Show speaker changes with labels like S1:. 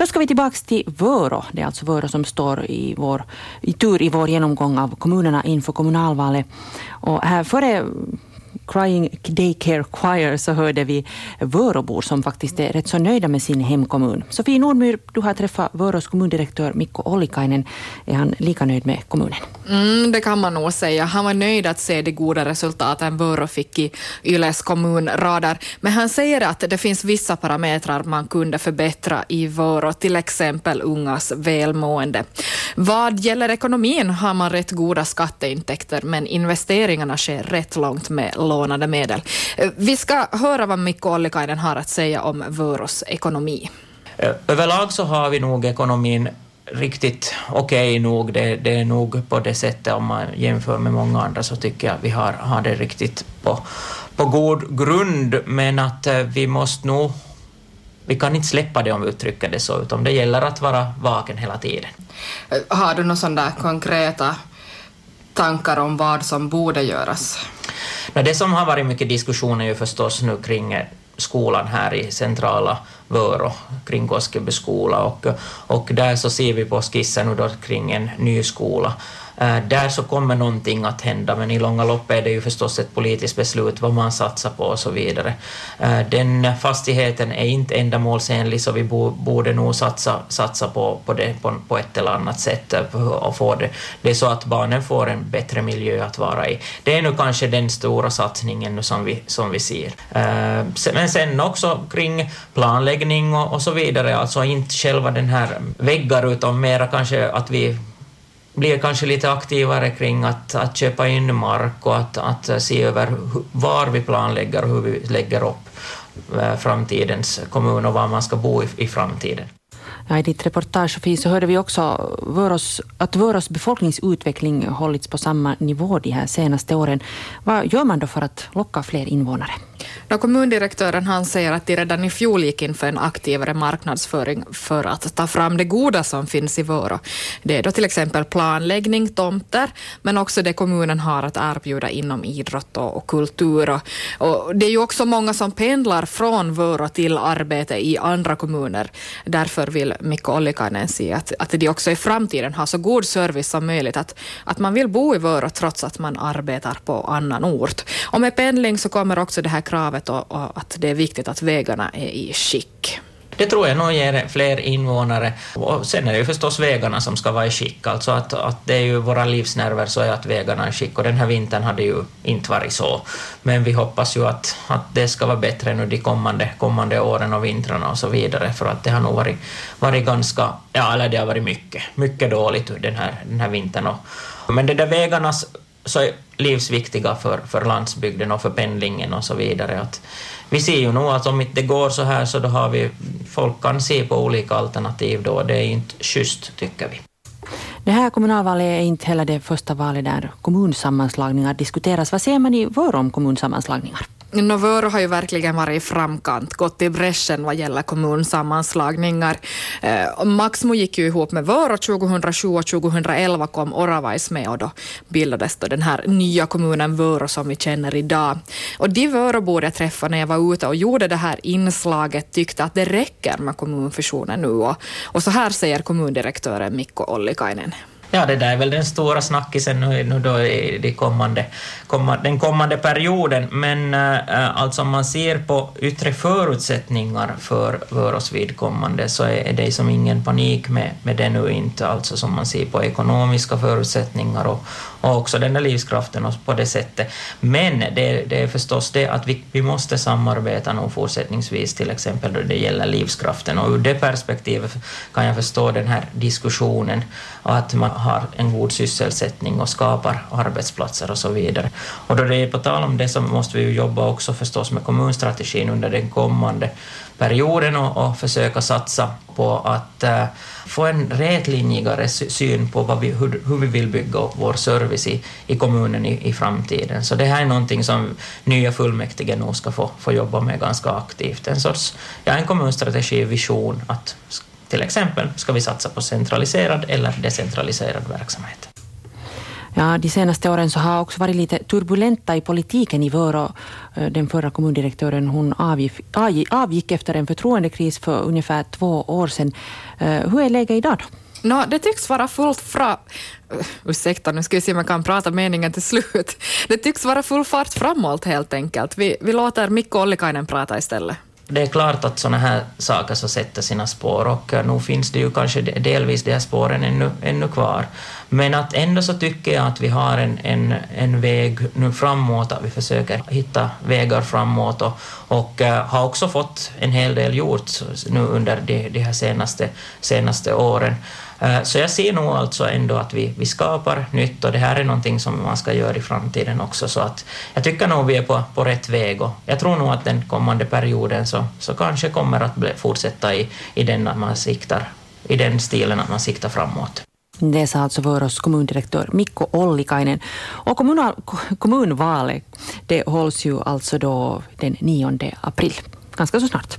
S1: Då ska vi tillbaka till Vörå. Det är alltså Vörå som står i, vår, i tur i vår genomgång av kommunerna inför kommunalvalet. Och här före Crying Daycare Choir så hörde vi Vörobor som faktiskt är rätt så nöjda med sin hemkommun. Sofie Nordmyr, du har träffat Vörås kommundirektör Mikko Ollikainen. Är han lika nöjd med kommunen?
S2: Mm, det kan man nog säga. Han var nöjd att se de goda resultaten Vörå fick i Yles kommunradar. Men han säger att det finns vissa parametrar man kunde förbättra i Vörå, till exempel ungas välmående. Vad gäller ekonomin har man rätt goda skatteintäkter, men investeringarna sker rätt långt med lånade medel. Vi ska höra vad Mikko Ollikainen har att säga om Vöros ekonomi.
S3: Överlag så har vi nog ekonomin riktigt okej okay nog. Det, det, är nog på det sättet om man jämför med många andra så tycker jag att vi har, har det riktigt på, på god grund, men att eh, vi måste nog vi kan inte släppa det om vi uttrycker det så, utan det gäller att vara vaken hela tiden.
S2: Har du några sådana konkreta tankar om vad som borde göras?
S3: Det som har varit mycket diskussion är ju förstås nu kring skolan här i centrala Vörå, kring Koskeby skola och, och där så ser vi på skissen nu då kring en ny skola eh, där så kommer någonting att hända, men i långa loppet är det ju förstås ett politiskt beslut vad man satsar på och så vidare. Eh, den fastigheten är inte ändamålsenlig, så vi borde nog satsa, satsa på, på det på, på ett eller annat sätt eh, och få det. Det är så att barnen får en bättre miljö att vara i. Det är nu kanske den stora satsningen nu som vi, som vi ser. Men sen också kring planläggning och, och så vidare, alltså inte själva den här väggar, utan mera kanske att vi blir kanske lite aktivare kring att, att köpa in mark och att, att se över var vi planlägger och hur vi lägger upp eh, framtidens kommun och var man ska bo i, i framtiden.
S1: Ja, I ditt reportage Sofie, så hörde vi också att Vörås befolkningsutveckling hållits på samma nivå de här senaste åren. Vad gör man då för att locka fler invånare?
S2: Då kommundirektören han säger att de redan i fjol gick in för en aktivare marknadsföring för att ta fram det goda som finns i Vörå. Det är då till exempel planläggning, tomter, men också det kommunen har att erbjuda inom idrott och, kultur. Och, det är ju också många som pendlar från Vörå till arbete i andra kommuner. Därför vill Mikko Ollikainen se att, att de också i framtiden har så god service som möjligt, att, att man vill bo i Vörå trots att man arbetar på annan ort. Och med pendling så kommer också det här kravet och, och att det är viktigt att vägarna är i skick.
S3: Det tror jag nog ger fler invånare. Och sen är det ju förstås vägarna som ska vara i skick, alltså att, att det är ju våra livsnerver så är att vägarna är i skick och den här vintern hade ju inte varit så. Men vi hoppas ju att, att det ska vara bättre nu de kommande, kommande åren och vintrarna och så vidare för att det har nog varit, varit ganska, ja eller det har varit mycket, mycket dåligt den här, den här vintern. Och, men det där vägarnas så är livsviktiga för, för landsbygden och för pendlingen och så vidare. Att vi ser ju nog att om inte det går så här så då har vi, folk kan se på olika alternativ då, det är inte schysst tycker vi.
S1: Det här kommunalvalet är inte heller det första valet där kommunsammanslagningar diskuteras. Vad säger man i vår om kommunsammanslagningar?
S2: Novörå har ju verkligen varit i framkant, gått i bräschen vad gäller kommunsammanslagningar. Eh, Maxmo gick ju ihop med Vörå 2007 och 2011 kom Oravais med och då bildades då den här nya kommunen Vörå som vi känner idag. Och de Vöråbor jag träffade när jag var ute och gjorde det här inslaget tyckte att det räcker med kommunfusionen nu och, och så här säger kommundirektören Mikko Ollikainen.
S3: Ja, det där är väl den stora snackisen nu, nu då i de kommande, komma, den kommande perioden, men äh, alltså om man ser på yttre förutsättningar för, för oss vidkommande så är det som ingen panik med, med det nu inte, alltså som man ser på ekonomiska förutsättningar och, och också den där livskraften och på det sättet. Men det, det är förstås det att vi, vi måste samarbeta nog fortsättningsvis, till exempel då det gäller livskraften, och ur det perspektivet kan jag förstå den här diskussionen, att man har en god sysselsättning och skapar arbetsplatser och så vidare. Och då det är på tal om det så måste vi ju jobba också förstås med kommunstrategin under den kommande perioden och, och försöka satsa på att uh, få en rätlinjigare syn på vad vi, hur, hur vi vill bygga upp vår service i, i kommunen i, i framtiden. Så det här är någonting som nya fullmäktige nog ska få, få jobba med ganska aktivt. En sorts, ja, en kommunstrategi, vision att till exempel ska vi satsa på centraliserad eller decentraliserad verksamhet.
S1: Ja, de senaste åren så har också varit lite turbulenta i politiken i Vörå. Eh, den förra kommundirektören hon avgick, avgick efter en förtroendekris för ungefär två år sedan. Eh, hur är läget idag då?
S2: No, det tycks vara fullt fra... Eh, ursäkta, nu ska vi se om jag kan prata meningen till slut. Det tycks vara full fart framåt helt enkelt. Vi, vi låter Mikko Ollikainen prata istället
S3: det är klart att sådana här saker så sätter sina spår och eh, nu finns det ju kanske delvis de här spåren ännu, ännu kvar. Men att ändå så tycker jag att vi har en, en, en väg nu framåt, att vi försöker hitta vägar framåt och, och uh, har också fått en hel del gjort nu under de, de här senaste, senaste åren. Eh, så jag ser nog alltså ändå att vi, vi skapar nytt och det här är någonting som man ska göra i framtiden också. Så att jag tycker nog vi är på, på rätt väg och jag tror nog att den kommande perioden så, så kanske kommer att bli, fortsätta i, i den att man siktar i den stilen att man siktar framåt.
S1: Det sa alltså Vörås kommundirektör Mikko Ollikainen. Och kommunal, kommunvalet det hålls ju alltså då den 9 april, ganska så snart.